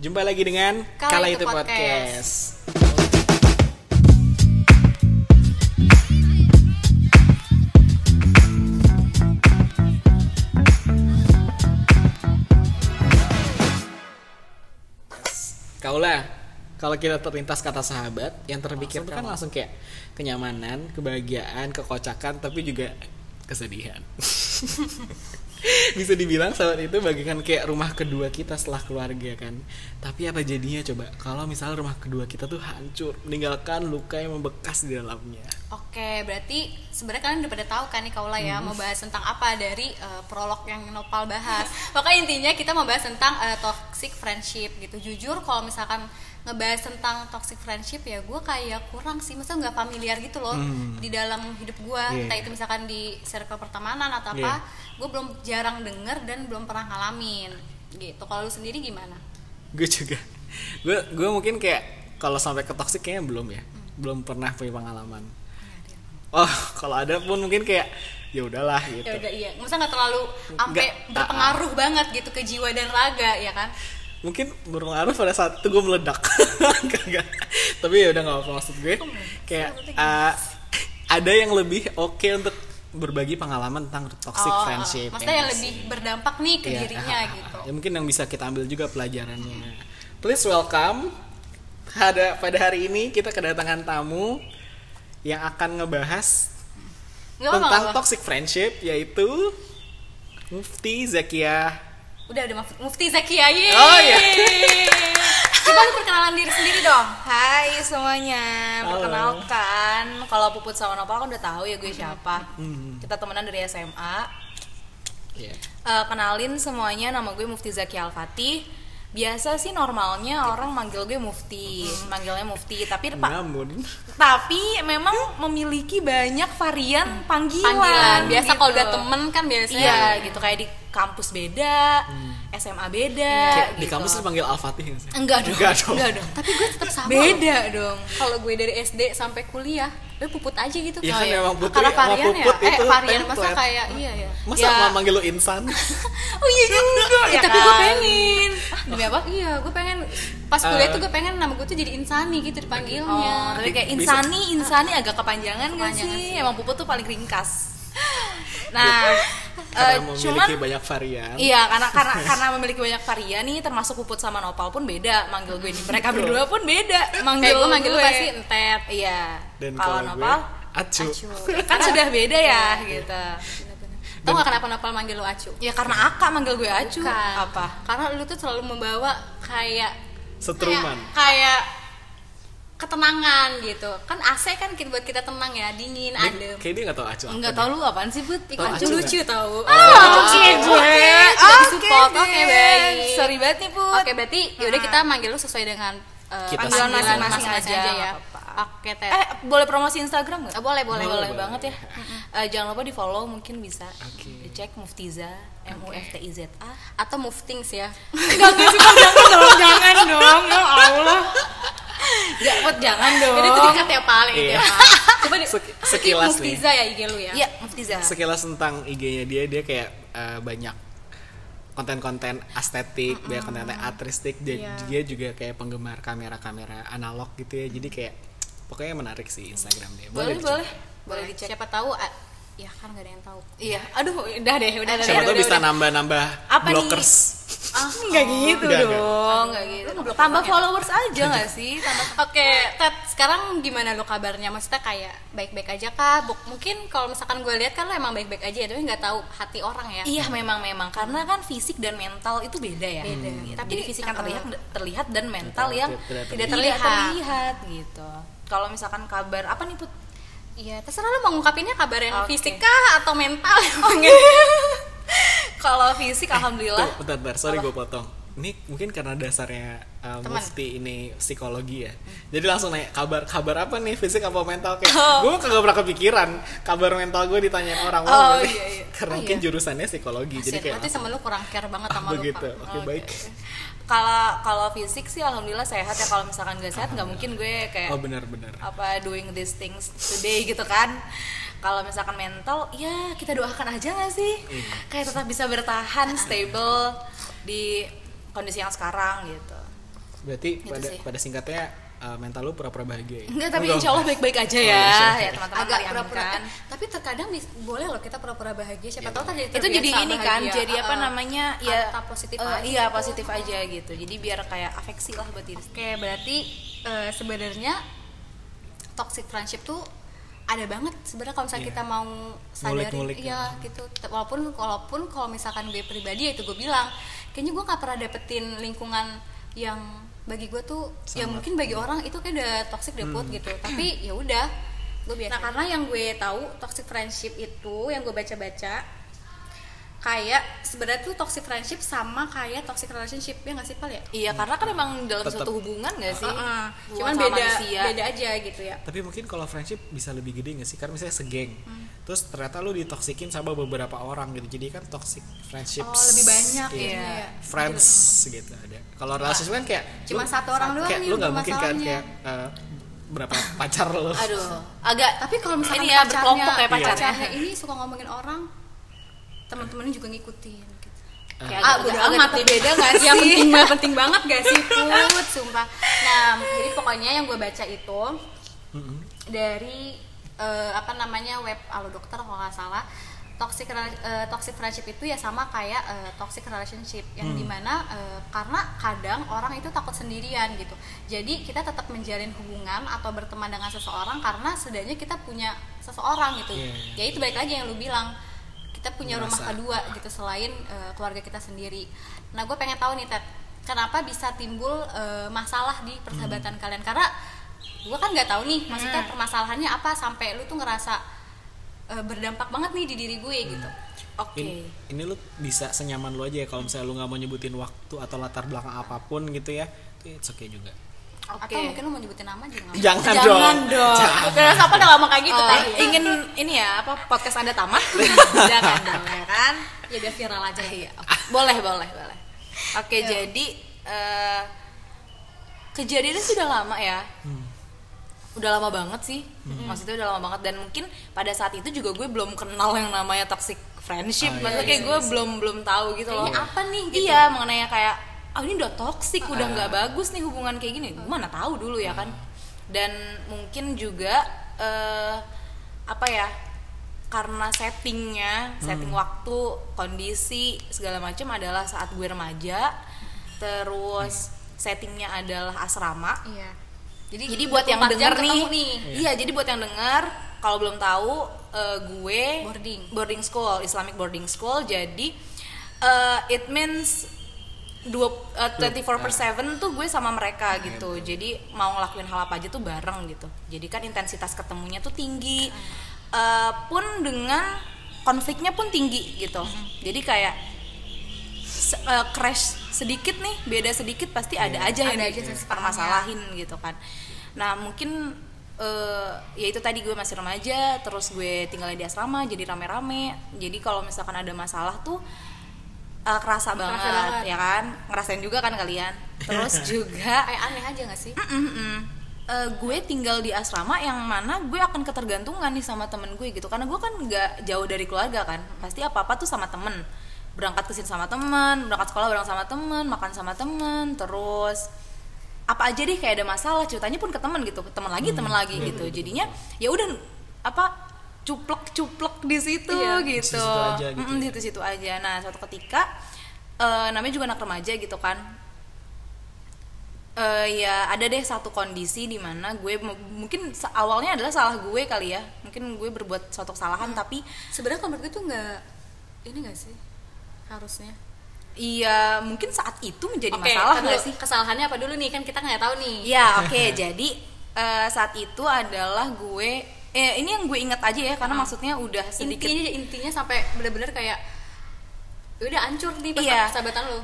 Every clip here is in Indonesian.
Jumpa lagi dengan Kala Kala, Itu Itu Podcast. Kaulah, kalau kita terlintas kata sahabat, yang terpikir kan langsung kayak kenyamanan, kebahagiaan, kekocakan, tapi juga kesedihan. Bisa dibilang sahabat itu bagikan kayak rumah kedua kita setelah keluarga kan. Tapi apa jadinya coba kalau misalnya rumah kedua kita tuh hancur, meninggalkan luka yang membekas di dalamnya. Oke, berarti sebenarnya kalian udah pada tahu kan nih Kaula ya mau bahas tentang apa dari eh, prolog yang Nopal bahas. Makanya intinya kita mau bahas tentang eh, toxic friendship gitu. Jujur kalau misalkan ngebahas tentang toxic friendship ya gue kayak kurang sih, masa nggak familiar gitu loh di dalam hidup gue. Iya. Entah itu misalkan di circle pertemanan atau apa, gue belum jarang denger dan belum pernah ngalamin gitu. Kalau lu sendiri gimana? Gue juga. Gue gue mungkin kayak kalau sampai ke toxic kayaknya belum ya. Belum pernah punya pengalaman. Oh, kalau ada pun mungkin kayak ya udahlah gitu. ya udah iya masa nggak terlalu sampai Nggak, berpengaruh banget gitu ke jiwa dan raga ya kan mungkin berpengaruh pada saat itu gue meledak. Nggak. tapi ya udah nggak apa maksud gue. Kayak uh, ada yang lebih oke untuk berbagi pengalaman tentang toxic Oh, friendship maksudnya ya yang lebih berdampak nih ke Iya, dirinya gitu. Ya mungkin yang bisa kita ambil juga pelajarannya. Please welcome ada pada hari ini kita kedatangan tamu yang akan ngebahas nggak apa tentang apa toxic friendship yaitu Mufti Zakia udah udah Muf- Mufti Zakia yeay. Oh, iya. coba lu perkenalan diri sendiri dong Hai semuanya, Halo. perkenalkan Kalau Puput sama Nopal kan udah tahu ya gue siapa Hmm. Kita temenan dari SMA Iya. Eh, Kenalin semuanya, nama gue Mufti Zaki Al-Fatih Biasa sih normalnya orang manggil gue Mufti Manggilnya Mufti Tapi pak, namun tapi memang memiliki banyak varian panggilan, panggilan biasa kalau gitu. udah temen kan biasanya Iya gitu, kayak di kampus beda, SMA beda Kayak di gitu. kampus Al-Fatih nggak sih? Enggak dong, Enggak dong. enggak dong tapi gue tetap sama loh. Beda dong kalau gue dari SD sampai kuliah gue puput aja gitu Iya Oh, kan iya. memang Putri karena sama varian ya Puput eh itu varian masa template. kayak iya ya Masa Ya. mau manggil lu insan? Oh iya juga Eh, ya tapi gue kan? pengen Demi apa? iya gue pengen pas kuliah Eh. tuh gue pengen nama gue tuh jadi insani gitu Oh, dipanggilnya tapi kayak Bisa. insani, insani agak kepanjangan gak Kepanjangan sih? sih. Emang puput tuh paling ringkas. Nah, Karena eh, memiliki cuman banyak varian. iya karena karena karena memiliki banyak varian nih, termasuk puput sama nopal pun beda manggil gue nih. Mereka berdua pun beda manggil gue manggil lu pasti entet Iya. Dan Kalau kalau gue nopal Acu. kan sudah beda ya gitu. tau gak kenapa Nopal manggil lu Acu? Ya karena Aka manggil gue Acu. Bukan. Apa? karena lu tuh selalu membawa kayak Setruman. kayak, kayak ketenangan gitu kan AC kan kita buat kita tenang ya dingin Dia- adem Kayak dia gak tau Acu deh. tahu lu apaan sih, Tau Acu Acu lucu tau Oke gue. Udah disupport, oke, baik. Sorry banget nih, Put. Oke berarti yaudah kita manggil lu sesuai dengan uh, Panggilan masing-masing aja, ya nggak apa-apa. Oke Ted Eh, boleh promosi Instagram nggak? Eh, boleh, boleh, boleh, boleh. banget ya. Eh, jangan lupa di follow mungkin bisa. Oke. Dicek Muftiza, M U F T I Z A. atau Muftings ya Enggak enggak sih, jangan dong, jangan dong, ya Allah. Enggak, Put, jangan dong. Jadi itu dikat ya paling Iya. ya Pak. Coba di Sek- sekilas nih. Muftiza ya IG lu ya Iya, Muftiza. Sekilas tentang IG-nya dia dia kayak eh, banyak konten-konten estetik, banyak konten artistik. Dia, Iya. dia juga kayak penggemar kamera-kamera analog gitu ya. Jadi kayak pokoknya menarik sih Instagram dia. Boleh, dicek. boleh. boleh dicek siapa tahu ah, ya kan gak ada yang tahu Iya, aduh, udah deh, udah deh. Siapa tuh udah, bisa udah. nambah-nambah Apa nih? blockers. ah Enggak gitu Enggak, dong, enggak gitu. Lu ngeblok Tambah ya? followers aja enggak sih? Tambah Oke, Ted, sekarang gimana lo kabarnya? Maksudnya kayak baik-baik aja kah? Buk- Mungkin kalau misalkan gue lihat kan lo emang baik-baik aja, ya, tapi nggak tahu hati orang ya. Iya memang memang karena kan fisik dan mental itu beda ya. Beda. Gitu. Tapi, Jadi fisik yang uh, terlihat terlihat dan mental Tidak yang terlihat. tidak Tidak terlihat. terlihat. gitu. Kalau misalkan kabar apa nih put? Iya, terserah lo mau ngungkapinnya kabar yang Oke. fisik kah atau mental? Kalau fisik alhamdulillah. Tuh, bentar, bentar, sorry gue potong. Ini mungkin karena dasarnya uh, Teman. mufti ini psikologi ya. Jadi langsung nanya kabar kabar apa nih fisik apa mental kayak Oh. gue kagak pernah kepikiran kabar mental gue ditanyain orang Oh, Wah, berarti- iya, iya. karena Oh, mungkin iya. jurusannya psikologi. jadi kayak Berarti sama lo kurang care banget sama ah, lo. begitu. Oke, baik. Kalau kalau fisik sih alhamdulillah sehat ya. Kalau misalkan gak sehat nggak mungkin gue kayak Oh benar-benar. apa doing these things today gitu kan kalau misalkan mental ya kita doakan aja nggak sih kayak tetap bisa bertahan stable di kondisi yang sekarang gitu berarti Gitu pada sih. pada singkatnya uh, mental lu pura-pura bahagia ya? Enggak, tapi Enggak. insya Allah baik-baik aja Oh, ya, ya teman-teman agak pura-pura aminkan. eh, tapi terkadang boleh loh kita pura-pura bahagia. Siapa tahu tadi itu jadi ini kan jadi apa namanya ya positif aja iya gitu. positif aja gitu. Jadi biar kayak afeksi lah buat diri Oke, berarti eh, sebenarnya toxic friendship tuh ada banget sebenarnya kalau misalnya Iya. kita mau sadari. Ngulik-ngulik iya gitu. T- walaupun walaupun kalau misalkan gue pribadi ya itu gue bilang kayaknya gue nggak pernah dapetin lingkungan yang bagi gue tuh ya Sama. mungkin bagi orang itu kayak udah toxic deh Put, gitu. Tapi ya udah gue biasa nah karena yang gue tahu toxic friendship itu yang gue baca-baca kayak sebenarnya tuh toxic friendship sama kayak toxic relationship ya nggak sih pal ya iya karena kan emang dalam Tetep. suatu hubungan gak sih Heeh. Hubungan cuman beda manusia. beda aja gitu ya tapi mungkin kalau friendship bisa lebih gede nggak sih karena misalnya segeng Hmm. terus ternyata lu ditoksikin sama beberapa orang gitu jadi kan toxic friendships Oh, lebih banyak Iya. ya. friends gitu ada kalau relationship kan kayak Cuma lu- satu orang doang kayak nih lu nggak mungkin kan kayak uh, berapa pacar lu aduh agak tapi kalau misalnya ini ya berkelompok ya pacarnya pacarnya ini suka ngomongin orang teman-temannya juga ngikutin gitu. Kayak ah agak- udah amat titik beda gak yang sih? penting banget penting banget gak sih? Put sumpah. Nah jadi pokoknya yang gue baca itu Mm-mm. dari eh, apa namanya web Alo Dokter kalau nggak salah. Toxic eh, toxic friendship itu ya sama kayak eh, toxic relationship. Yang di mana eh, karena kadang orang itu takut sendirian gitu. Jadi kita tetap menjalin hubungan atau berteman dengan seseorang karena setidaknya kita punya seseorang gitu. Iya. ya itu baik lagi yang lu bilang kita punya rumah Merasa. kedua gitu selain eh, keluarga kita sendiri. Nah gue pengen tahu nih Ted kenapa bisa timbul eh, masalah di persahabatan kalian? Karena gue kan nggak tahu nih maksudnya permasalahannya apa sampai lu tuh ngerasa eh, berdampak banget nih di diri gue gitu. Oke. Ini, ini lu bisa senyaman lu aja ya kalau misalnya lu nggak mau nyebutin waktu atau latar belakang apa pun gitu ya. Itu it's okay juga oke. atau mungkin lu mau nyebutin nama juga jangan, Jangan dong, dong. Jangan. Karena siapa udah ngomong kayak gitu Oh, tadi ingin ini ya apa podcast anda tamat? Jangan dong ya kan? Ya biar viral aja. Iya, boleh boleh boleh. Oke jadi eh, kejadiannya sudah lama ya. Udah lama banget sih. Maksudnya udah lama banget. Dan mungkin pada saat itu juga gue belum kenal yang namanya toxic friendship. Iya, maksudnya iya, kayak gue iya. belum belum tahu gitu loh. Ini apa nih gitu? iya mengenai kayak oh ini udah toxic udah Ah. nggak bagus nih hubungan kayak gini. Gue mana tahu dulu ya kan. Dan mungkin juga eh, apa ya karena settingnya setting waktu kondisi segala macam adalah saat gue remaja. Terus settingnya adalah asrama. Iya. Jadi jadi buat yang 24 jam denger nih, ketemu iya jadi buat yang denger kalau belum tahu eh, gue Boarding. boarding school Islamic boarding school. Jadi eh, it means dua eh, 24 per 7 tuh gue sama mereka gitu. jadi mau ngelakuin hal apa aja tuh bareng gitu. Jadi kan intensitas ketemunya tuh tinggi. Eh, pun dengan konfliknya pun tinggi gitu. Jadi kayak se- eh, crash sedikit nih beda sedikit pasti ada aja yang Ada aja permasalahin gitu kan. Nah mungkin eh, ya itu tadi gue masih remaja terus gue tinggal di asrama jadi rame-rame. Jadi kalau misalkan ada masalah tuh eh, kerasa banget, banget. ya kan? Ngerasain juga kan kalian. Terus juga kayak aneh aja gak sih? Mm-mm. Eh, gue tinggal di asrama yang mana gue akan ketergantungan nih sama temen gue gitu. Karena gue kan nggak jauh dari keluarga kan. Pasti apa apa tuh sama temen. Berangkat ke sini sama temen berangkat sekolah bareng sama temen makan sama temen terus apa aja deh kayak ada masalah. Ceritanya pun ke temen gitu. Ke temen lagi temen lagi gitu. jadinya ya udah apa cuplek cuplek di situ Iya. gitu. Situ-situ aja gitu Mm-mm, ya. situ-situ aja. Nah suatu ketika eh, namanya juga anak remaja gitu kan. Eh ya ada deh satu kondisi di mana gue mungkin awalnya adalah salah gue kali ya. Mungkin gue berbuat suatu kesalahan tapi sebenarnya kalau menurut gue tuh nggak ini gak sih harusnya? Iya mungkin saat itu menjadi Oke, masalah nggak sih? kesalahannya apa dulu nih? Kan kita nggak tahu nih. Ya oke. Jadi eh, saat itu adalah gue eh ini yang gue ingat aja ya karena Ah. maksudnya udah sedikit intinya intinya sampai bener-bener kayak "Ya udah hancur nih pas Iya. persahabatan lo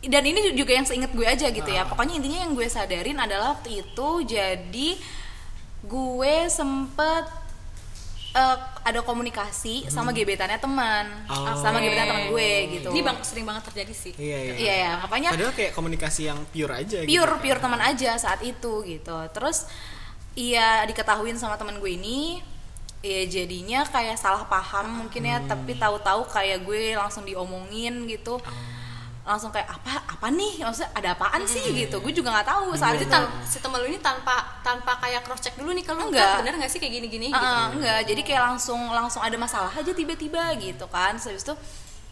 dan ini juga yang seinget gue aja gitu ya Ah. pokoknya intinya yang gue sadarin adalah waktu itu jadi gue sempet eh, ada komunikasi sama gebetannya teman Oh. sama gebetan teman gue gitu ini bang sering banget terjadi sih iya iya iya ya makanya padahal kayak komunikasi yang pure aja gitu. pure pure teman aja saat itu gitu terus iya diketahuin sama teman gue ini. Ya jadinya kayak salah paham mungkin ya tapi tahu-tahu kayak gue langsung diomongin gitu. Langsung kayak apa apa nih? Maksudnya ada apaan sih? Gitu. Gue juga nggak tahu. Saat Jadi itu tan- si temen lu ini tanpa tanpa kayak cross check dulu nih kalau Enggak. enggak bener nggak sih kayak gini-gini? Uh, gitu. enggak. Jadi kayak langsung langsung ada masalah aja tiba-tiba gitu kan. Terus habis itu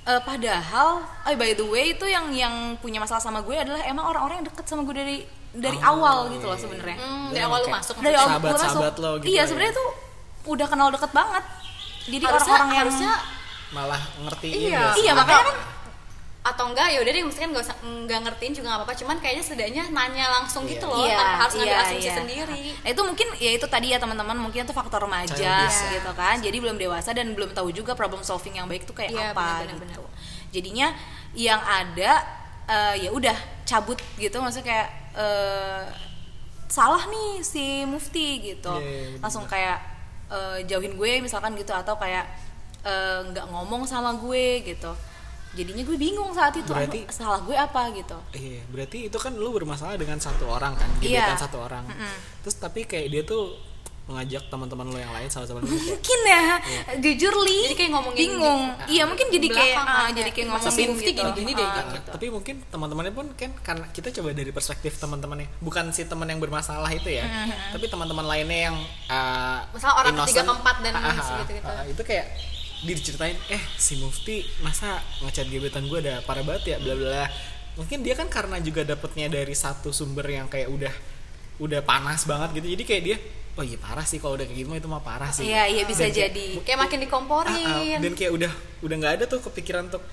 eh, padahal eh by the way itu yang yang punya masalah sama gue adalah emang orang-orang yang deket sama gue dari dari awal gitu loh sebenarnya. Hmm, Jadi dari awal lu masuk dari awal gue sahabat-sahabat masuk. lo gitu iya ya. sebenarnya tuh udah kenal deket banget. Jadi harusnya orang-orang yang harusnya malah ngertiin Iya. iya makanya kan atau enggak ya udah deh mesti kan nggak usah nggak ngertiin juga nggak apa-apa. Cuman kayaknya setidaknya nanya langsung Iya. gitu loh Iya, tanpa harus ngambil iya, asumsi iya. sendiri. Nah, itu mungkin ya itu tadi ya teman-teman. Mungkin itu faktor remaja Childish. gitu kan. Jadi belum dewasa dan belum tahu juga problem solving yang baik itu kayak Iya, apa benar, benar, gitu jadinya yang ada eh, ya udah cabut gitu. Maksudnya kayak eh, salah nih si mufti gitu Iya, iya, benar. langsung kayak eh, jauhin gue misalkan gitu atau kayak eh, nggak ngomong sama gue gitu jadinya gue bingung saat itu Berarti- salah gue apa gitu Iya, berarti itu kan lu bermasalah dengan satu orang kan, Iya. gebetan satu orang. Terus tapi kayak dia tuh mengajak teman-teman lu yang lain, salah-salah lu kayak mungkin ya jujur li Jadi kayak ngomongin bingung iya mungkin jadi kayak ah, kan, jadi kayak ngomongin Mufti gitu gini-gini deh, Ah, gitu. gitu. tapi mungkin teman-temannya pun kan karena kita coba dari perspektif teman-temannya bukan si teman yang bermasalah itu ya tapi teman-teman lainnya yang uh, Misalnya orang ketiga, innocent. keempat, dan Ah, ah, segitu-gitu. ah, itu kayak diceritain eh si Mufti masa ngechat gebetan gue ada parah banget ya bla bla bla. mungkin dia kan karena juga dapetnya dari satu sumber yang kayak udah udah panas banget gitu jadi kayak dia oh iya parah sih kalau udah kayak gitu mah itu mah parah sih. Iya, iya, bisa Dan kayak- jadi. kayak makin dikomporin. Ah, ah, dan kayak udah udah nggak ada tuh kepikiran untuk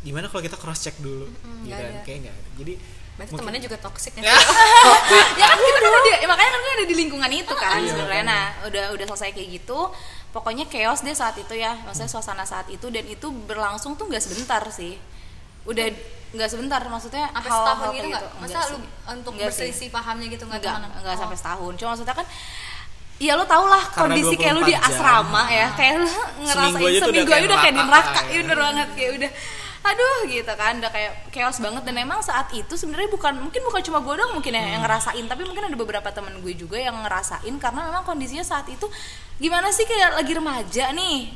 gimana kalau kita cross check dulu gitu nggak kan? ada. kayak nggak ada. Jadi berarti mungkin- temennya juga toxic ya? Ya. kan kita kan udah ya makanya kan ada di lingkungan itu kan Iya, sebenarnya. nah udah udah selesai kayak gitu pokoknya chaos deh saat itu ya. Maksudnya suasana saat itu dan itu berlangsung tuh nggak sebentar sih. Udah nggak sebentar maksudnya sampai hal-hal setahun kayak gitu nggak? gitu. masa lu untuk berselisih pahamnya gitu nggak enggak enggak Oh. sampai setahun. Cuma maksudnya kan ya lo tau lah Karena kondisi kayak lu di 24 jam. asrama ya kayak lu ngerasain Seminggu aja seminggu udah aja udah kayak di neraka, neraka. Ya. bener banget kayak udah. Aduh gitu kan udah kayak chaos banget. Dan emang saat itu sebenarnya bukan mungkin bukan cuma gue doang mungkin ya yang ngerasain tapi mungkin ada beberapa teman gue juga yang ngerasain. Karena memang kondisinya saat itu gimana sih kayak lagi remaja nih?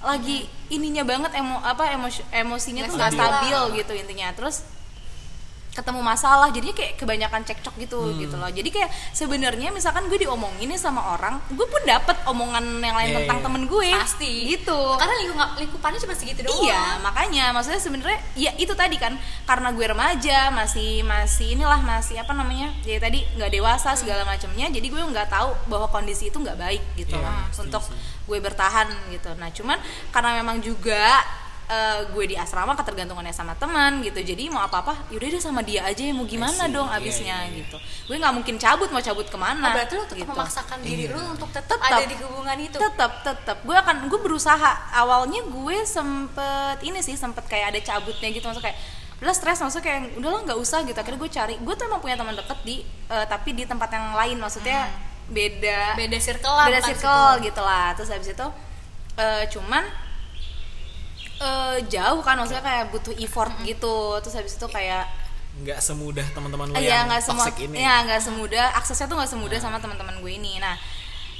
Lagi ininya banget emo apa emosi emosinya Nggak tuh nggak stabil. stabil gitu intinya. Terus ketemu masalah jadinya kayak kebanyakan cekcok gitu Hmm. gitu loh. Jadi kayak sebenarnya misalkan gue diomongin nih sama orang gue pun dapet omongan yang lain Iya, tentang iya. temen gue. Pasti. Gitu. Karena lingkungan lingkupannya cuma segitu doang. Iya makanya. Maksudnya sebenarnya ya itu tadi kan. Karena gue remaja masih masih inilah masih apa namanya ya tadi nggak dewasa segala macamnya jadi gue nggak tahu bahwa kondisi itu nggak baik gitu Iya, loh setuju untuk sih. gue bertahan gitu. Nah cuman karena memang juga eh, gue di asrama ketergantungannya sama teman gitu jadi mau apa apa yaudah deh sama dia aja ya mau gimana see. dong Iya, abisnya iya, iya. gitu gue nggak mungkin cabut mau cabut Oh, ke mana berarti lu tetap gitu. memaksakan diri Iya. lu untuk tetap Tetap. ada di hubungan itu tetap tetap gue akan gue berusaha awalnya gue sempet ini sih sempet kayak ada cabutnya gitu maksudnya kayak udah stres maksudnya kayak udahlah nggak usah gitu akhirnya gue cari gue tuh emang punya teman deket di eh, tapi di tempat yang lain maksudnya beda beda circle lah beda circle situ. gitu lah terus habis itu eh, cuman eh, jauh kan maksudnya kayak butuh effort gitu. Terus habis itu kayak nggak semudah teman-teman lu Iya yang semua, toxic ini. ya nggak semudah aksesnya tuh nggak semudah sama teman-teman gue ini. Nah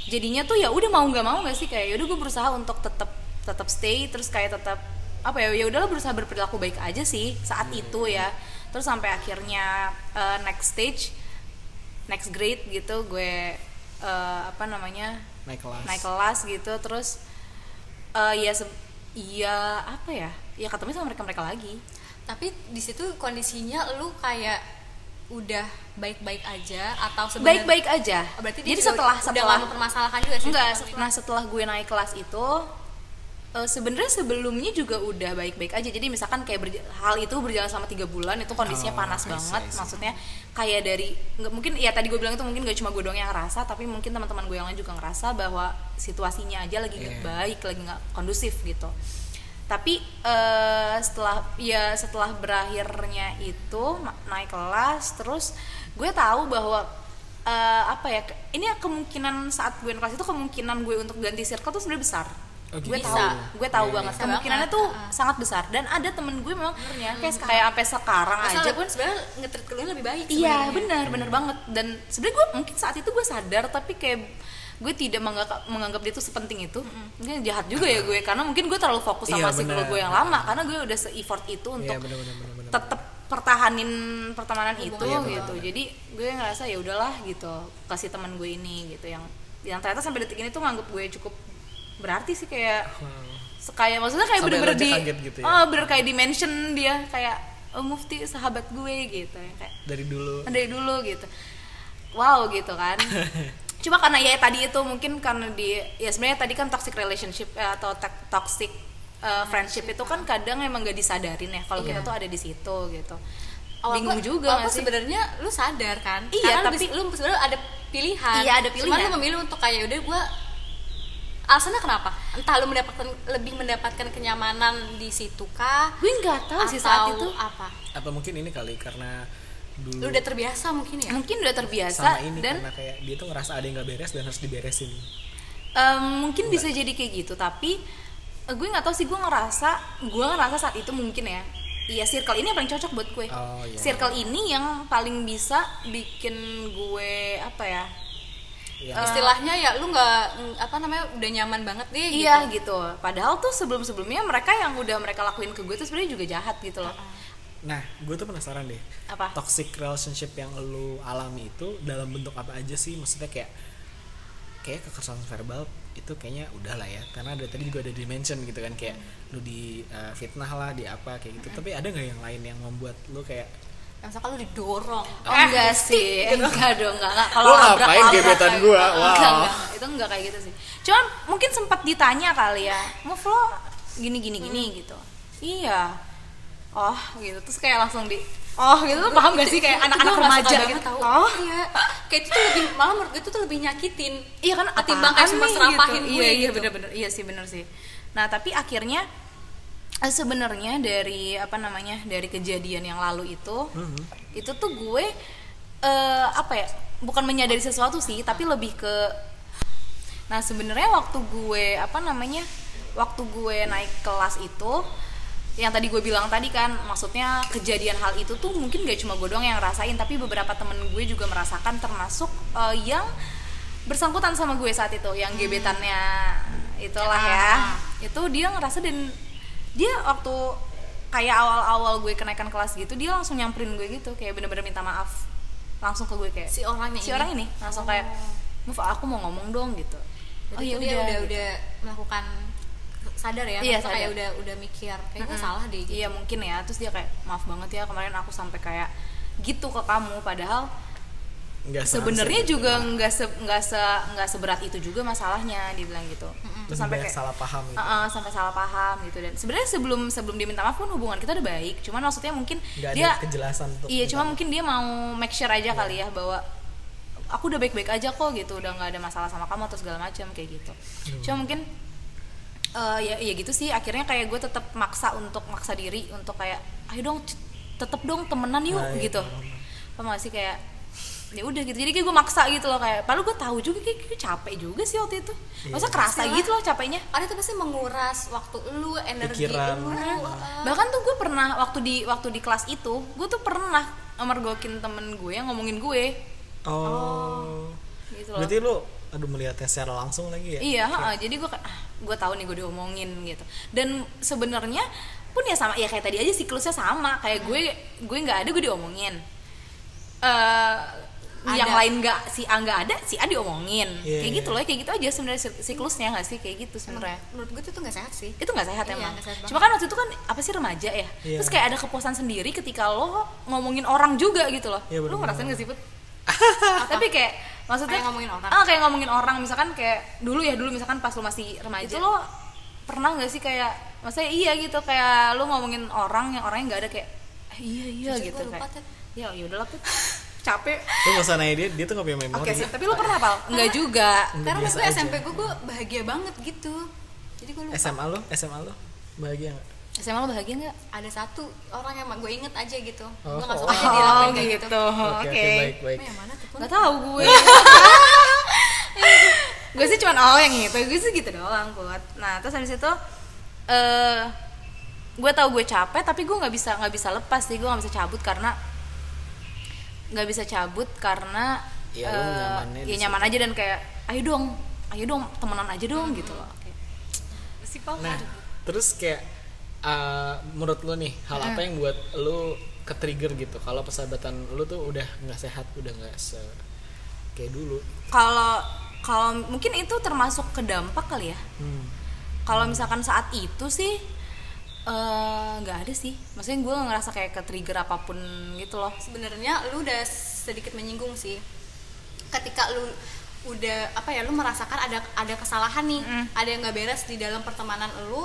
jadinya tuh ya udah mau nggak mau nggak sih kayak yaudah gue berusaha untuk tetap tetap stay terus kayak tetap apa ya ya udahlah berusaha berperilaku baik aja sih saat itu ya. Terus sampai akhirnya uh, next stage, next grade gitu gue uh, apa namanya naik kelas. naik kelas gitu. Terus uh, ya se- iya apa ya ya ketemu sama mereka mereka lagi. tapi di situ kondisinya lu kayak udah baik-baik aja atau sebenarnya Baik-baik aja. Oh, berarti dia Jadi setelah udah setelah nggak mempermasalahkan juga sih Enggak, nah setelah gue naik kelas itu eh, sebenarnya sebelumnya juga udah baik-baik aja. Jadi misalkan kayak berja- hal itu berjalan selama tiga bulan itu kondisinya Oh, panas I see, banget. I see. Maksudnya kayak dari nggak mungkin ya tadi gue bilang itu mungkin gak cuma gue doang yang ngerasa, tapi mungkin teman-teman gue yang lain juga ngerasa bahwa situasinya aja lagi Iya. baik, lagi nggak kondusif gitu. Tapi eh, setelah ya setelah berakhirnya itu naik kelas terus gue tahu bahwa eh, apa ya ini kemungkinan saat gue kelas itu kemungkinan gue untuk ganti circle tuh sebenarnya besar Oh, gue tahu. gue tahu Iya, banget. iya. kemungkinannya tuh banget, sangat besar. Dan ada temen gue memang Benernya. kayak kayak sampai sekarang Masa aja. pun sebenarnya ngetrit lu lebih baik iya benar benar banget. Dan sebenarnya gue mungkin saat itu gue sadar tapi kayak gue tidak menganggap menganggap dia tuh sepenting itu. Mungkin jahat juga ya gue karena mungkin gue terlalu fokus sama Iya, circle benar. gue yang lama karena gue udah se effort itu Iya untuk benar. tetap pertahanin pertemanan itu itu. gitu. Jadi gue ngerasa ya udahlah gitu kasih teman gue ini gitu. Yang yang ternyata sampai detik ini tuh nganggep gue cukup berarti sih kayak Wow. kayak maksudnya kayak bener-bener di gitu ya? oh bener kayak dimension dia kayak oh, mufti sahabat gue gitu yang kayak dari dulu dari dulu gitu wow gitu kan cuma karena ya tadi itu mungkin karena di ya sebenarnya tadi kan toxic relationship eh, atau to- toxic eh, friendship itu kan kadang emang gak disadarin ya kalau kita Iya. tuh ada di situ gitu Awal bingung gua- juga awal sih sebenarnya lu sadar kan Iya, Karena tapi- lu, sebenarnya ada pilihan Iya, ada cuman pilihan. lu memilih untuk kayak udah gua alasannya kenapa? Entah lu mendapatkan lebih mendapatkan kenyamanan di situ kah? Gue nggak tahu sih saat itu. apa? Apa mungkin ini kali karena dulu lu udah terbiasa mungkin ya? Mungkin udah terbiasa sama ini dan karena kayak dia tuh ngerasa ada yang nggak beres dan harus diberesin. Em, mungkin bisa jadi kayak gitu tapi eh, gue nggak tahu sih gue ngerasa gue ngerasa saat itu mungkin ya. Iya circle ini yang paling cocok buat gue. Oh, iya. circle ini yang paling bisa bikin gue apa ya Yang istilahnya ya lu nggak apa namanya udah nyaman banget deh iya gitu. gitu. Padahal tuh sebelum sebelumnya mereka yang udah mereka lakuin ke gue tuh sebenarnya juga jahat gitu loh. Nah, gue tuh penasaran deh. Apa? Toxic relationship yang lu alami itu dalam bentuk apa aja sih? Maksudnya kayak kayak kekerasan verbal itu kayaknya udah lah ya. Karena dari tadi juga ada dimension gitu kan. Kayak lu di uh, fitnah lah di apa kayak gitu. Tapi ada nggak yang lain yang membuat lu kayak Misalkan lu didorong Oh, enggak sih, enggak dong, enggak, enggak. Kalau ngapain gebetan gua? gitu. Wow. Enggak, enggak, itu enggak kayak gitu sih. Cuman mungkin sempat ditanya kali ya, mau lo gini gini gini gitu. Iya. Oh, gitu. Terus kayak langsung di Oh, gitu tuh paham gak sih kayak anak-anak remaja gitu. tahu. Oh, iya kayak itu tuh lebih malah menurut gue itu tuh lebih nyakitin iya kan ketimbang kayak cuma serapahin gitu. gue Iya, iya gitu. bener-bener. Iya sih bener sih. Nah, tapi akhirnya eh, sebenarnya dari apa namanya dari kejadian yang lalu itu itu tuh gue eh, apa ya bukan menyadari sesuatu sih tapi lebih ke nah sebenarnya waktu gue apa namanya waktu gue naik kelas itu yang tadi gue bilang tadi kan maksudnya kejadian hal itu tuh mungkin gak cuma gue doang yang ngerasain tapi beberapa temen gue juga merasakan termasuk eh, yang bersangkutan sama gue saat itu yang gebetannya itulah ya. Itu dia ngerasa dan dia waktu kayak awal-awal gue kenaikan kelas gitu dia langsung nyamperin gue gitu kayak bener-bener minta maaf. Langsung ke gue kayak si orangnya si orang ini. Langsung kayak Move aku mau ngomong dong gitu. Oh ya iya dia udah gitu. udah melakukan sadar ya Iya, kayak udah udah mikir kayak Mm-mm. salah deh gitu. iya mungkin ya. Terus dia kayak maaf banget ya kemarin aku sampai kayak gitu ke kamu padahal sebenarnya juga nggak se nggak se nggak seberat itu juga masalahnya dibilang gitu. Terus sampai kayak salah paham gitu. Uh-uh, sampai salah paham gitu. Dan sebenarnya sebelum sebelum dia minta maaf pun hubungan kita udah baik. Cuman maksudnya mungkin ada dia kejelasan untuk iya cuma mungkin dia mau make sure aja kali ya bahwa aku udah baik-baik aja kok gitu. Udah nggak ada masalah sama kamu atau segala macam kayak gitu. Cuma mungkin eh, ya ya gitu sih. Akhirnya kayak gue tetap maksa untuk maksa diri untuk kayak ayo dong tetep dong temenan yuk Nah, iya, gitu. paham. apa masih kayak ya udah gitu. Jadi kayak gue maksa gitu loh kayak padahal gue tahu juga kayak gue capek juga sih waktu itu. Iya. masa kerasa Pastilah. gitu loh capeknya. ada tuh pasti menguras waktu lu energi Pikiran. lu Hmm. uh, bahkan tuh gue pernah waktu di waktu di kelas itu gue tuh pernah mergokin temen gue yang ngomongin gue. Oh, gitu loh. Berarti lu aduh melihatnya secara langsung lagi ya? Iya ha, jadi gue kayak ah, gue tahu nih gue diomongin gitu. Dan sebenarnya pun ya sama ya kayak tadi aja siklusnya sama. Kayak gue gue nggak ada gue diomongin eh yang Ada. lain nggak si A nggak ada si A diomongin. Iya, kayak iya. gitu loh kayak gitu aja sebenarnya sik- siklusnya nggak sih? Kayak gitu sebenarnya. menurut gue tuh nggak sehat sih. Itu nggak sehat Iya, emang. nggak sehat cuma kan waktu itu kan apa sih remaja ya? Iya. terus kayak ada kepuasan sendiri ketika lo ngomongin orang juga gitu loh. Iya, lo ngerasain gak sih put? Tapi kayak maksudnya Kayak ngomongin orang. ah kayak ngomongin orang. Misalkan kayak dulu ya dulu misalkan pas lo masih remaja. Itu lo pernah nggak sih kayak maksudnya iya gitu kayak lo ngomongin orang yang orangnya nggak ada kayak "Eh, iya iya Jujur, gitu kayak. Ya ya udahlah Put. capek. Lu nggak usah nanya dia dia tuh nggak punya memori oke sih tapi lo pernah pal? Nggak juga. Karena gue aja. SMP gue gue bahagia banget gitu. Jadi gue lupa. SMA lu? SMA lu? Bahagia nggak? SMA lo bahagia nggak? Ada satu orang yang gue inget aja gitu. Oh. gue nggak suka aja oh dilakuin kayak gitu. gitu. Oke oke oke baik baik yang mana tuh Pun? nggak tahu gue. Gue sih cuman oh yang itu gue sih gitu doang buat nah terus habis itu eh gue tahu gue capek tapi gue nggak bisa nggak bisa lepas sih. Gue nggak bisa cabut karena nggak bisa cabut karena Ya, di ya nyaman aja dan kayak ayo dong ayo dong temenan aja dong Hmm. gitu loh. Kayak, si Pal nah terus kayak uh, menurut lu nih hal apa yang buat lu ke trigger gitu? Kalau persahabatan lu tuh udah nggak sehat udah nggak se kayak dulu. Kalau kalau mungkin itu termasuk ke dampak kali ya. Hmm. kalau misalkan saat itu sih eh, nggak ada sih. Maksudnya gue ngerasa kayak ke trigger apa pun gitu loh. Sebenarnya lu udah sedikit menyinggung sih. Ketika lu udah apa ya lu merasakan ada ada kesalahan nih Mm. ada yang nggak beres di dalam pertemanan lu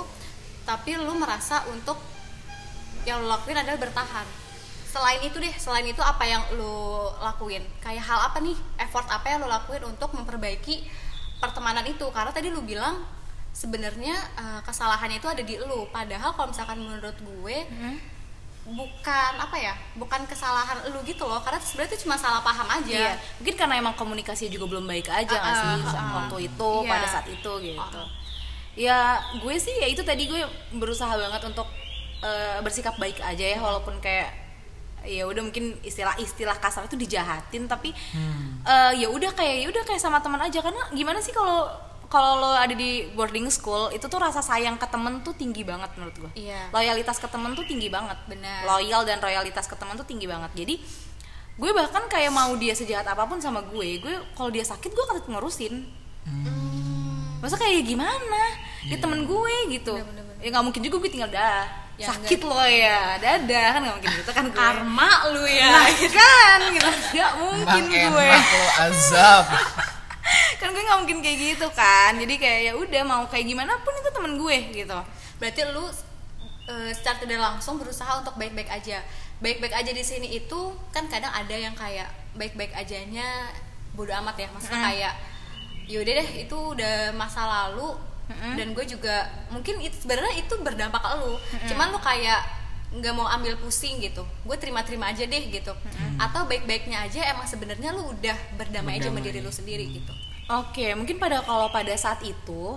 tapi lu merasa untuk yang lu lakuin adalah bertahan. Selain itu deh selain itu apa yang lu lakuin? Kayak hal apa nih effort apa yang lu lakuin untuk memperbaiki pertemanan itu? Karena tadi lu bilang sebenarnya eh, kesalahannya itu ada di lu. Padahal kalau misalkan menurut gue bukan apa ya bukan kesalahan lu gitu loh. Karena sebenarnya itu cuma salah paham aja. Iya, mungkin karena emang komunikasi juga belum baik aja nggak Ah, sih saat ah. waktu itu Iya. pada saat itu gitu. Ah. Ya gue sih ya itu tadi gue berusaha banget untuk eh, bersikap baik aja ya. Walaupun kayak ya udah mungkin istilah-istilah kasar itu dijahatin tapi eh, ya udah kayak ya udah kayak sama teman aja. Karena gimana sih kalau kalau lo ada di boarding school itu tuh rasa sayang ke temen tuh tinggi banget menurut gue Iya. loyalitas ke temen tuh tinggi banget. Benar. loyal dan royalitas ke temen tuh tinggi banget. Jadi gue bahkan kayak mau dia sejahat apa pun sama gue gue kalau dia sakit gue tetap ngurusin. Masa kayak gimana? Dia temen gue gitu. Bener, bener, bener. ya nggak mungkin juga gue tinggal dah. Ya, sakit lo ya. Dadah. Kan nggak mungkin gitu kan gue. Karma lu ya. Nah kan gitu. Nggak mungkin Emang gue. enak lo azab kan gue nggak mungkin kayak gitu kan. Jadi kayak ya udah mau kayak gimana pun itu temen gue gitu. Berarti lu eh, secara tidak langsung berusaha untuk baik-baik aja. Baik-baik aja di sini itu kan kadang ada yang kayak baik-baik ajanya bodo amat ya. Maksudnya Mm. kayak yaudah deh itu udah masa lalu. Mm-mm. dan gue juga mungkin itu sebenarnya itu berdampak ke lu. Cuman lu kayak nggak mau ambil pusing gitu. Gue terima-terima aja deh gitu. Atau baik-baiknya aja emang sebenarnya lu udah berdamai, aja sama Berdamai. diri lu sendiri gitu oke mungkin pada kalau pada saat itu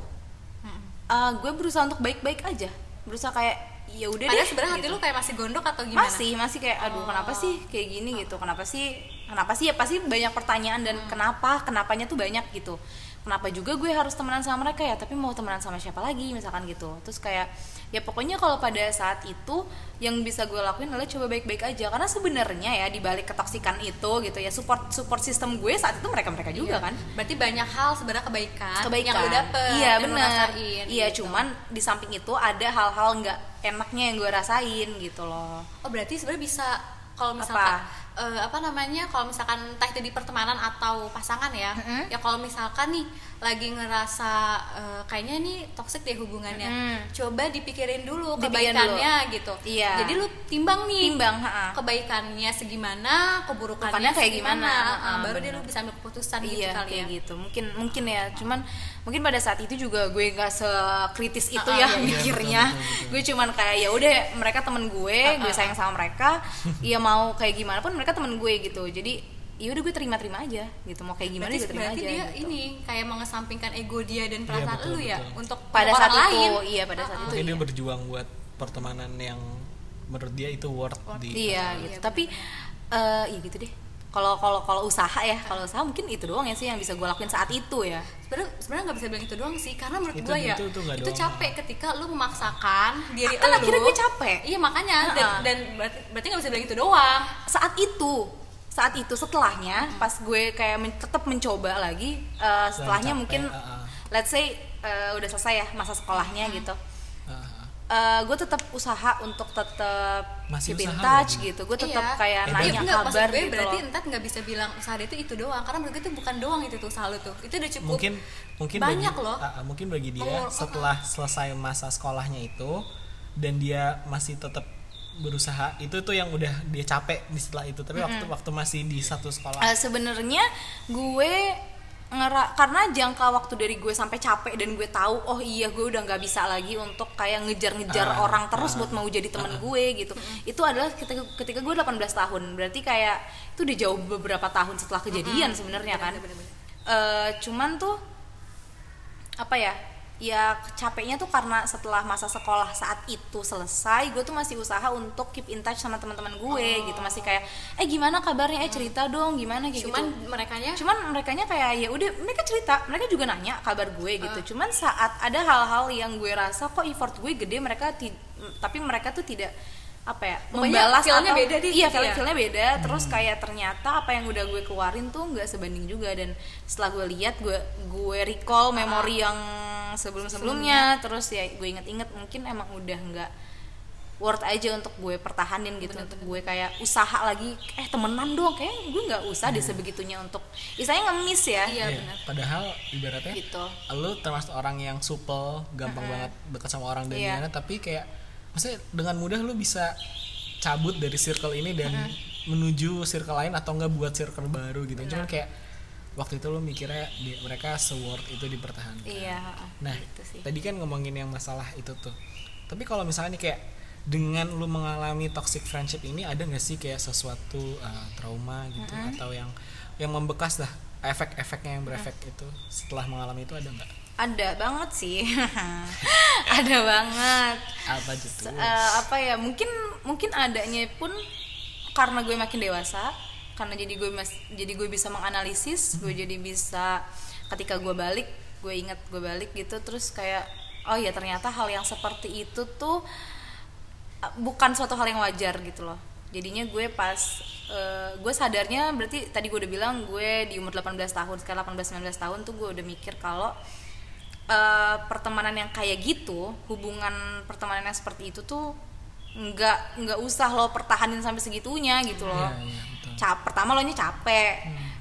uh, gue berusaha untuk baik-baik aja berusaha kayak ya udah deh sebenarnya hati gitu. lu kayak masih gondok atau gimana masih masih kayak aduh Oh. kenapa sih kayak gini gitu kenapa sih kenapa sih ya pasti banyak pertanyaan dan Hmm. kenapa kenapanya tuh banyak gitu kenapa juga gue harus temenan sama mereka ya tapi mau temenan sama siapa lagi misalkan gitu. Terus kayak ya pokoknya kalau pada saat itu yang bisa gue lakuin adalah coba baik-baik aja. Karena sebenarnya ya di balik ketoksikan itu gitu ya support support sistem gue saat itu mereka mereka juga Iya. kan. Berarti banyak hal sebenarnya kebaikan, kebaikan yang lu dapet, iya benar iya gitu. cuman di samping itu ada hal-hal nggak enaknya yang gue rasain gitu loh. Oh berarti sebenarnya bisa kalau misalkan eh, apa namanya kalau misalkan entah itu di pertemanan atau pasangan ya, Mm-mm. ya kalau misalkan nih lagi ngerasa eh, kayaknya nih toxic deh hubungannya, Mm. coba dipikirin dulu Dipikirin kebaikannya gitu. Iya. Jadi lu timbang nih. timbang ha Kebaikannya segimana, keburukannya Bukannya kayak segimana, gimana, Ah, ah, baru bener. dia lu bisa ambil keputusan gitu iya kali kayak ya. gitu mungkin mungkin ya cuman mungkin pada saat itu juga gue nggak sekritis itu Ah, ya iya, iya, mikirnya gue cuman kayak ya udah mereka temen gue gue sayang sama mereka ya mau kayak gimana pun mereka temen gue gitu jadi ya udah gue terima-terima aja gitu mau kayak gimana Berarti, juga terima berarti aja dia gitu. ini kayak mengesampingkan ego dia dan perasaan betul, lu ya betul. untuk pada untuk saat orang itu lain. iya pada saat Ah, itu dia iya. berjuang buat pertemanan yang menurut dia itu worth di iya Iya, gitu bener. tapi eh ya gitu deh kalau kalau kalau usaha ya kalau usaha mungkin itu doang ya sih yang bisa gue lakuin saat itu ya sebenarnya sebenarnya nggak bisa bilang itu doang sih karena menurut gue ya itu- itu itu doang. capek ketika lu memaksakan diri Kan akhirnya gue capek. iya makanya dan, Ha-ha. dan berarti berarti nggak bisa bilang itu doang saat itu saat itu setelahnya pas gue kayak men- tetap mencoba lagi eh, setelahnya capek, mungkin uh-uh. let's say eh, udah selesai ya masa sekolahnya gitu. Ah, Eh, gue tetap usaha untuk tetap Masih keep in touch gitu. Gue tetap Iya. kayak Eh, nanya Iya, enggak, maksud kabar gue gitu berarti loh. entar nggak bisa bilang usaha dia itu itu doang karena menurut gue itu bukan doang itu tuh usaha lu tuh. Itu udah cukup mungkin mungkin banyak bagi, loh. Ah, mungkin bagi dia Oh, setelah selesai masa sekolahnya itu dan dia masih tetap berusaha. Itu tuh yang udah dia capek di setelah itu tapi waktu waktu masih di satu sekolah. Eh, sebenarnya gue ngera karena jangka waktu dari gue sampai capek dan gue tahu oh iya gue udah nggak bisa lagi untuk kayak ngejar-ngejar Ah, orang terus ah, buat mau jadi temen gue gitu. Itu adalah ketika ketika gue 18 tahun. Berarti kayak itu udah jauh beberapa tahun setelah kejadian sebenarnya kan. Bener-bener. Eh, cuman tuh apa ya ya capeknya tuh karena setelah masa sekolah saat itu selesai gue tuh masih usaha untuk keep in touch sama teman-teman gue gitu. Masih kayak eh gimana kabarnya? Eh cerita dong gimana? kayak cuman gitu. mereka nya cuman mereka kayak ya udah mereka cerita mereka juga nanya kabar gue gitu. Cuman saat ada hal-hal yang gue rasa kok effort gue gede mereka ti- tapi mereka tuh tidak apa ya? Pokoknya membalas feel-nya atau- beda deh, iya feel ya. feelnya beda. Terus kayak ternyata apa yang udah gue keluarin tuh nggak sebanding juga. Dan setelah gue lihat gue gue recall memori yang sebelum sebelumnya. Terus ya gue inget-inget mungkin emang udah nggak worth aja untuk gue pertahanin gitu. Untuk gue kayak usaha lagi. Eh temenan dong. Kayak gue nggak usah deh sebegitunya untuk istilahnya ngemis ya. Iya, Iya, benar. Padahal ibaratnya gitu. lu termasuk orang yang supel, gampang banget dekat sama orang dan Iya. gimana, tapi kayak maksudnya dengan mudah lu bisa cabut dari circle ini dan menuju circle lain atau enggak buat circle baru gitu. Cuman kayak waktu itu lu mikirnya di- mereka se-worth itu dipertahankan. iya Nah, gitu sih tadi kan ngomongin yang masalah itu tuh. Tapi kalau misalnya nih kayak dengan lu mengalami toxic friendship ini ada nggak sih kayak sesuatu uh, trauma gitu atau yang yang membekas lah efek-efeknya yang berefek itu setelah mengalami itu ada nggak? Ada banget sih. Ada banget. Apa tuh? Eh, apa ya mungkin mungkin adanya pun karena gue makin dewasa karena jadi gue mas jadi gue bisa menganalisis gue jadi bisa ketika gue balik gue ingat gue balik gitu terus kayak oh ya ternyata hal yang seperti itu tuh eh, bukan suatu hal yang wajar gitu loh. Jadinya gue pas eh, gue sadarnya berarti tadi gue udah bilang gue di umur 18 tahun sekarang 18 19 tahun tuh gue udah mikir kalau eh, pertemanan yang kayak gitu hubungan pertemanan yang seperti itu tuh nggak nggak usah lo pertahanin sampai segitunya gitu loh Iya, iya, betul. Cap, pertama lo nya capek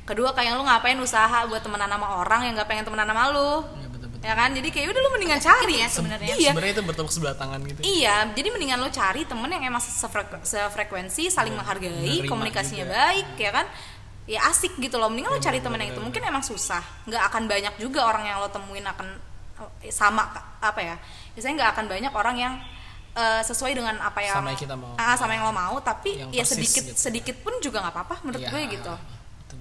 kedua kayak lo ngapain usaha buat temenan sama orang yang nggak pengen temenan sama lo Iya, betul-betul. ya kan jadi kayak udah lo mendingan cari ya sebenarnya. iya Sebenarnya itu bertepuk sebelah tangan gitu. Iya, jadi mendingan lo cari temen yang emang sefrek- sefrekuensi, saling menghargai, komunikasinya juga. baik, ya kan? Ya asik gitu loh. Mendingan lo cari temen yang itu. Mungkin emang susah, nggak akan banyak juga orang yang lo temuin akan eh, sama apa ya? Biasanya nggak akan banyak orang yang eh, sesuai dengan apa yang Sama yang kita mau. Ah, sama yang lo mau, tapi Yang ya sedikit gitu. sedikit pun juga nggak apa-apa menurut Iya, gue gitu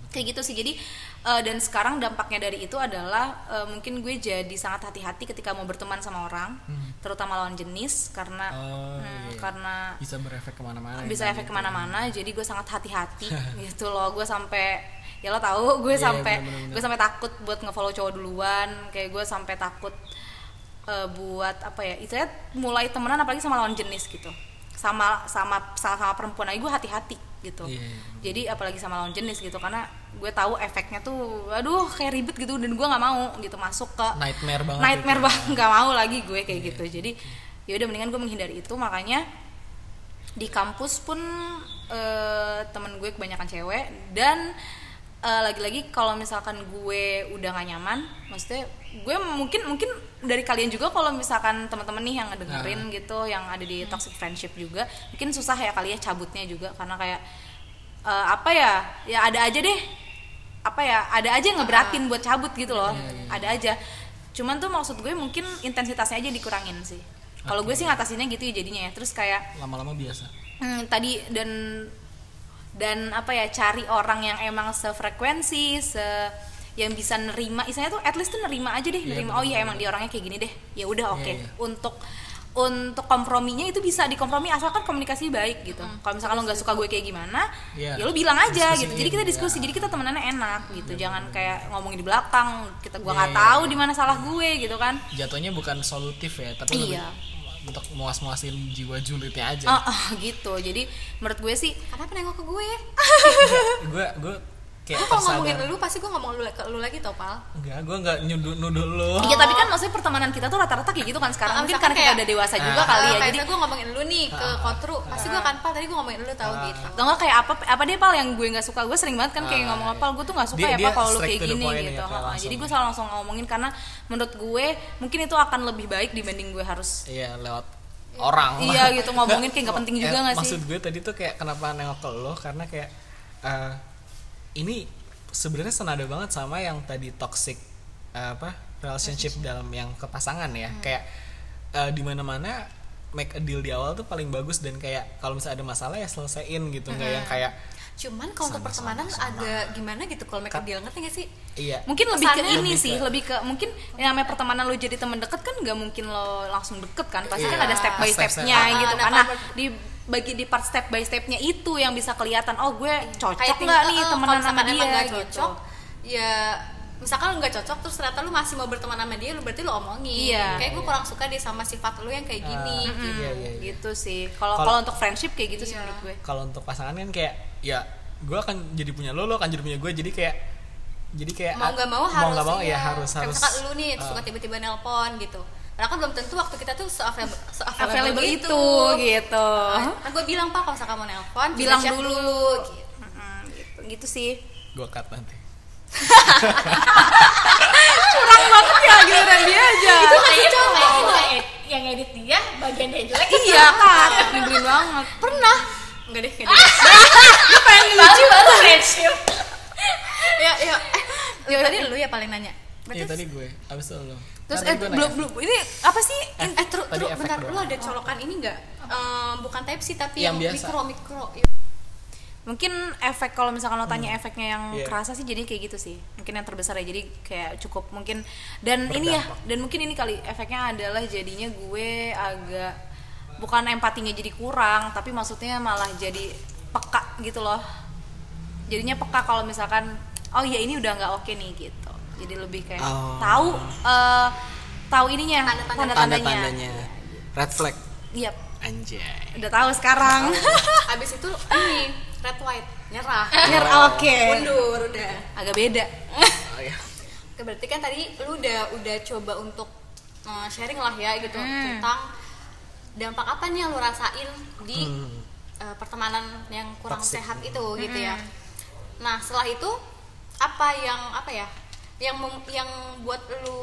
kayak gitu sih jadi eh, dan sekarang dampaknya dari itu adalah eh, mungkin gue jadi sangat hati-hati ketika mau berteman sama orang terutama lawan jenis karena Hmm. Oh, hmm, iya. karena Bisa berefek ke mana-mana. bisa ya, efek gitu. ke mana-mana jadi gue sangat hati-hati gitu loh gue sampai ya lo tahu gue Iya, sampai gue sampai takut buat ngefollow cowok duluan. Kayak gue sampai takut eh, buat apa ya itu mulai temenan apalagi sama lawan jenis gitu. Sama sama sama, sama perempuan aja gue hati-hati gitu. Iya, iya, jadi apalagi sama lawan jenis gitu karena gue tahu efeknya tuh aduh kayak ribet gitu dan gue nggak mau gitu masuk ke Nightmare banget. nightmare banget nggak mau lagi gue kayak Iya, gitu. jadi ya udah mendingan gue menghindari itu. Makanya di kampus pun eh, temen gue kebanyakan cewek dan eh, lagi-lagi kalau misalkan gue udah gak nyaman maksudnya gue mungkin mungkin dari kalian juga kalau misalkan teman-teman nih yang ngedengerin Nah. gitu yang ada di toxic friendship juga mungkin susah ya kali ya cabutnya juga karena kayak eh, apa ya ya ada aja deh apa ya ada aja yang ngeberatin buat cabut gitu loh Iya, iya. ada aja cuman tuh maksud gue mungkin intensitasnya aja dikurangin sih kalau gue sih ngatasinnya gitu ya jadinya ya terus kayak Lama-lama biasa. hmm, tadi dan dan apa ya cari orang yang emang sefrekuensi se yang bisa nerima istilahnya tuh at least tuh nerima aja deh Iya, nerima oh bener, iya emang dia orangnya kayak gini deh ya udah oke Iya, iya. untuk untuk komprominya itu bisa dikompromi asalkan komunikasi baik gitu kalau misalkan lo nggak suka gue kayak gimana Iya. ya lo bilang aja Diskusiin, gitu jadi kita diskusi iya. jadi kita temenannya enak gitu jangan kayak ngomongin di belakang kita gua Iya, nggak iya, tahu iya. di mana salah gue gitu kan Jatuhnya bukan solutif ya, tapi lebih Iya. Untuk muas-muasin jiwa julidnya aja. Ah, ah, gitu jadi menurut gue sih Kenapa nengok ke gue? gue gue kayak Gue kalau ngomongin lu pasti gue ngomong lu ke lu lagi tau pal. Enggak, gue enggak nyuduh nuduh lu. Iya tapi kan maksudnya pertemanan kita tuh rata-rata kayak gitu kan sekarang Ah, mungkin karena kita kayak- udah dewasa juga Ah. kali ya jadi gue ngomongin lu nih ke kotru, pasti gue akan pal tadi gue ngomongin lu tau Ah. gitu. enggak kayak apa apa deh pal yang gue nggak suka gue sering banget kan kayak ngomong iya. apa gue tuh nggak suka Dia- ya dia pak kalau lu kayak gini ya, gitu langsung. jadi gue selalu langsung ngomongin karena menurut gue mungkin itu akan lebih baik dibanding gue harus Iya, lewat orang. Iya, gitu, ngomongin kayak nggak penting juga eh, nggak sih? Maksud gue tadi tuh kayak kenapa nengok ke lo karena kayak eh, ini sebenarnya senada banget sama yang tadi toxic eh, apa relationship dalam yang ke pasangan ya. Hmm. Kayak eh, di mana-mana make a deal di awal tuh paling bagus dan kayak kalau misalnya ada masalah ya selesaiin gitu, nggak Hmm. yang kayak Cuman kalau untuk pertemanan agak gimana gitu kalau mereka deal ngerti gak sih? iya. mungkin lebih ke Kesannya ini lebih sih ke- lebih ke mungkin yang namanya pertemanan lo jadi teman deket kan nggak mungkin lo langsung deket kan pasti Iya. kan ada step by stepnya Ah, gitu ada karena part- di bagi di part step by stepnya itu yang bisa kelihatan oh gue cocok Kayak nggak nih eh, temenan sama dia nggak gitu cocok, ya misalkan lu nggak cocok terus ternyata lu masih mau berteman sama dia lu berarti lu omongin Iya. kayak gue kurang suka deh sama sifat lu yang kayak gini Ah, gitu. iya, iya, iya. gitu sih kalau Kalau- untuk friendship kayak gitu sih Iya. menurut gue kalau untuk pasangan kan kayak ya gue akan jadi punya lo lo akan jadi punya gue jadi kayak jadi kayak mau nggak mau harus mau nggak mau ya iya. harus harus misalkan lu nih uh, suka tiba-tiba nelpon gitu. Padahal kan belum tentu waktu kita tuh se-available, se-available available itu. itu gitu. Kan gue bilang pak kalau misalkan mau nelpon Bilang chat dulu. gitu. Mm-mm, gitu. Gitu sih. Gue cut nanti. Curang banget ya giliran dia aja. Itu kayaknya kayak itu kayak yang edit dia bagian dia jelek iya kan nyebelin banget. Pernah? Enggak deh, enggak deh. baru baru friendship ya, ya. Eh, tadi lu ya paling nanya. Iya tadi gue abis itu lo terus eh gue belum belum ini apa sih eh, eh terus efek bentar lu ada colokan ini enggak? Eh, bukan type sih tapi Yang yang, mikro mikro. mungkin efek kalau misalkan lo tanya efeknya yang Iya. kerasa sih jadi kayak gitu sih mungkin yang terbesar ya jadi kayak cukup mungkin dan ini ya Berdampak. dan mungkin ini kali efeknya adalah jadinya gue agak bukan empatinya jadi kurang tapi maksudnya malah jadi peka gitu loh. Jadinya peka kalau misalkan oh ya ini udah nggak oke nih gitu. Jadi lebih kayak Oh. tahu eh, tahu ininya Tanda-tanda. tanda-tandanya. Tanda-tandanya. Red flag. Iya anjay. Udah tahu sekarang. Abis itu ini red white. Nyerah. Bener, oke. Mundur udah. agak beda. Oh, iya. Oke, berarti kan tadi lu udah udah coba untuk eh, sharing lah ya gitu. Hmm. tentang dampak apa nih yang lu rasain di Hmm. eh, pertemanan yang kurang Toxic. sehat itu gitu ya. Hmm. Nah, setelah itu apa yang apa ya? Yang mem- yang buat lu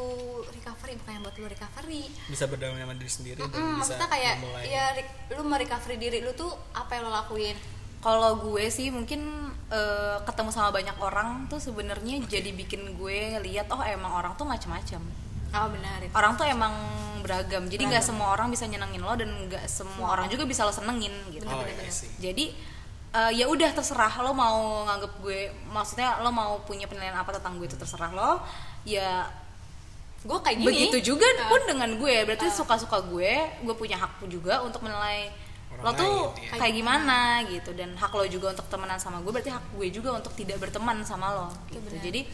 recovery bukan yang buat lu recovery. bisa berdamai sama diri sendiri dan Mm, bisa maksudnya kayak memulai ya lu merecovery diri lu tuh apa yang lu lakuin? Kalau gue sih mungkin eh, ketemu sama banyak orang tuh sebenarnya jadi bikin gue lihat oh emang orang tuh macam-macam. Oh benar itu. Orang tuh emang beragam. Jadi nggak semua orang bisa nyenengin lo dan nggak semua orang juga bisa lo senengin gitu. oh iya sih Jadi eh, ya udah terserah lo mau nganggep gue maksudnya lo mau punya penilaian apa tentang gue itu terserah lo. Ya Gue kayak gini. begitu juga Ah. pun dengan gue. Berarti suka-suka gue, gue punya hak juga untuk menilai lo tuh ya. kayak gimana gitu dan hak lo juga untuk temenan sama gue berarti hak gue juga untuk tidak berteman sama lo gitu. Jadi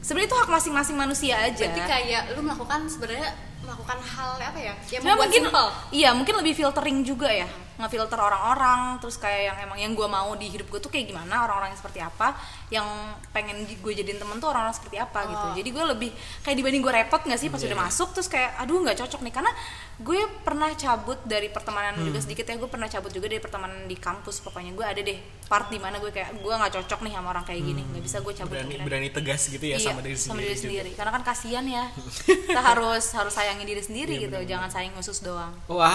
sebenarnya itu hak masing-masing manusia aja. Berarti kayak lu melakukan sebenarnya melakukan hal apa ya? Yang Cuma membuat mungkin simple. iya mungkin lebih filtering juga ya ngefilter orang-orang terus kayak yang emang yang gue mau di hidup gue tuh kayak gimana orang-orang yang seperti apa yang pengen gue jadiin temen tuh orang-orang seperti apa gitu. Oh. jadi gue lebih kayak dibanding gue repot nggak sih pas Iya, udah iya. masuk terus kayak aduh nggak cocok nih. Karena gue pernah cabut dari pertemanan Hmm. juga sedikit ya gue pernah cabut juga dari pertemanan di kampus pokoknya gue ada deh part di mana gue kayak gue nggak cocok nih sama orang kayak gini nggak bisa gue cabut berani berani tegas gitu ya Iya, sama diri sendiri, juga. sendiri. karena kan kasihan ya. Kita harus harus sayangi diri sendiri Iya, gitu jangan sayang khusus doang. Wow,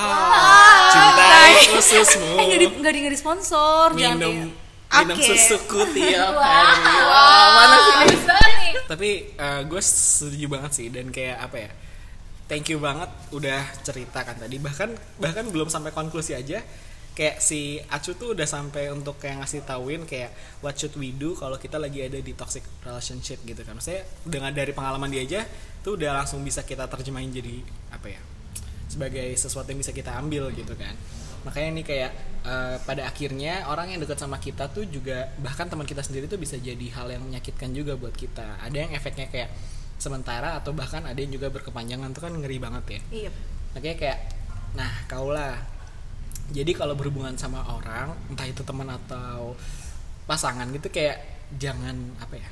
cintai khususmu. eh nggak di nggak di nggak di sponsor jangan minum di- minum Oke. susuku tiap hari. Wah, mana sih? bagus banget nih Tapi gue setuju banget sih dan kayak apa ya? Thank you banget udah cerita kan tadi bahkan bahkan belum sampai konklusi aja kayak si Acu tuh udah sampai untuk kayak ngasih tauin kayak what should we do kalau kita lagi ada di toxic relationship gitu kan. Maksudnya dengan dari pengalaman dia aja tuh udah langsung bisa kita terjemahin jadi apa ya? sebagai sesuatu yang bisa kita ambil gitu kan makanya ini kayak eh, pada akhirnya orang yang dekat sama kita tuh juga bahkan teman kita sendiri tuh bisa jadi hal yang menyakitkan juga buat kita. Ada yang efeknya kayak sementara atau bahkan ada yang juga berkepanjangan. Tuh kan ngeri banget ya. Iya. Makanya kayak nah kaulah jadi kalau berhubungan sama orang entah itu teman atau pasangan gitu kayak jangan apa ya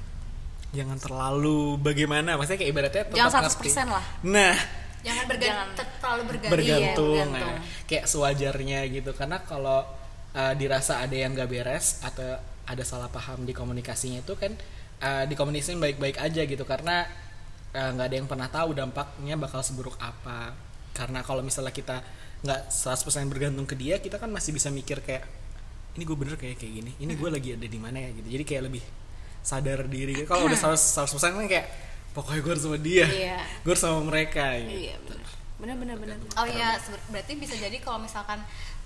jangan terlalu bagaimana. Maksudnya kayak ibaratnya tetap Jangan ngerti. 100% lah. nah Jangan bergantung Jangan. terlalu bergantung. bergantung, Iya, nah, bergantung. kayak sewajarnya gitu. Karena kalau uh, dirasa ada yang gak beres atau ada salah paham di komunikasinya itu kan uh, dikomunikasiin baik-baik aja gitu. Karena uh, nggak ada yang pernah tahu dampaknya bakal seburuk apa. Karena kalau misalnya kita nggak 100% bergantung ke dia kita kan masih bisa mikir kayak ini gue bener kayak kayak gini. Ini gue lagi ada di mana ya? Gitu. Jadi kayak lebih sadar diri. Kalau udah 100% 100% kan kayak pokoknya gue harus sama dia Iya. gue harus sama mereka gitu. iya benar benar benar benar Oh iya, berarti bisa jadi kalau misalkan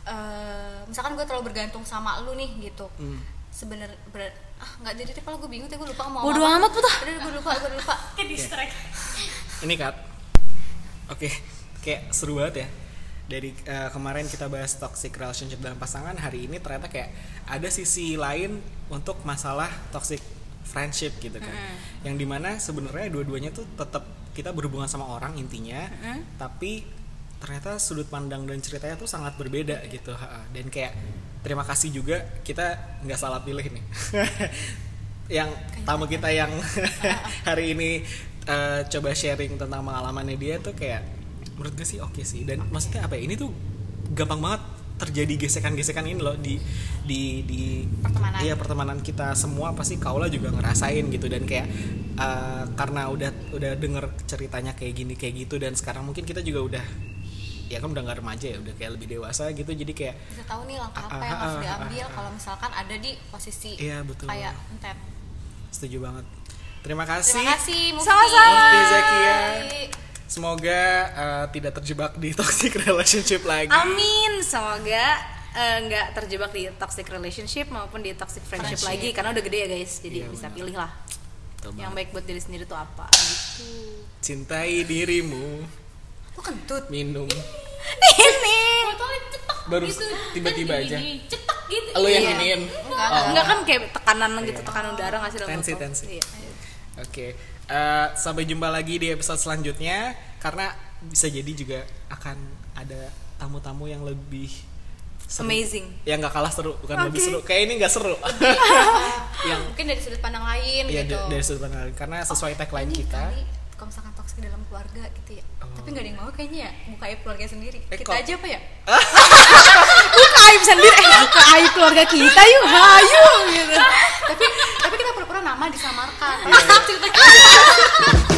eh, misalkan gue terlalu bergantung sama lu nih gitu. Hmm. Sebener ber- ah nggak jadi deh kalau gue bingung tuh gue lupa mau Bodo amat, Putah. Udah gue lupa, gue lupa. ke distract ini kat oke kayak seru banget ya dari eh, kemarin kita bahas toxic relationship dalam pasangan hari ini ternyata kayak ada sisi lain untuk masalah toxic friendship gitu kan. Yang di mana sebenarnya dua-duanya tuh tetap kita berhubungan sama orang intinya tapi ternyata sudut pandang dan ceritanya tuh sangat berbeda gitu dan kayak terima kasih juga kita nggak salah pilih nih. Yang tamu kita yang hari ini eh, coba sharing tentang pengalamannya dia tuh kayak menurut gue sih oke sih. Dan maksudnya apa ya? Ini tuh gampang banget terjadi gesekan-gesekan ini loh di di di Pertemanan. iya pertemanan kita semua pasti Kaula juga ngerasain gitu dan kayak eh, karena udah udah denger ceritanya kayak gini kayak gitu dan sekarang mungkin kita juga udah ya kan udah nggak remaja ya udah kayak lebih dewasa gitu jadi kayak bisa tahu nih langkah apa Ah, yang ah, harus ah, diambil kalau misalkan ada di posisi Iya, betul. kayak entet setuju banget terima kasih terima kasih Mufti Sama-sama. Mufti Zakia. Semoga eh, tidak terjebak di toxic relationship lagi Amin, semoga eh, nggak terjebak di toxic relationship maupun di toxic friendship, Friendship. lagi karena udah gede ya guys, jadi Iya, bisa pilih lah Betul yang baik buat diri sendiri tuh apa gitu. cintai dirimu lu kentut minum Ini Botolnya cetek Baru gitu. tiba-tiba aja. Cetek gitu. lo yang Iya. iniin enggak Oh. enggak kan kayak tekanan gitu, Iya. tekanan udara nggak sih dalam Tensi, tensi. Iya. Oke, eh, sampai jumpa lagi di episode selanjutnya karena bisa jadi juga akan ada tamu-tamu yang lebih seru. Amazing. Yang nggak kalah seru, bukan lebih Oke. seru. Kayak ini nggak seru. yang mungkin dari sudut pandang lain ya gitu dari sudut pandang lain. karena sesuai tagline Ini kita. kali kalau misalkan toxic dalam keluarga gitu ya. Tapi nggak ada yang mau kayaknya ya buka aib keluarga sendiri. Eh, kita kok- aja apa ya? Buka aib sendiri eh buka aib keluarga kita yuk hayu gitu. Tapi tapi kita pura-pura nama disamarkan cerita kita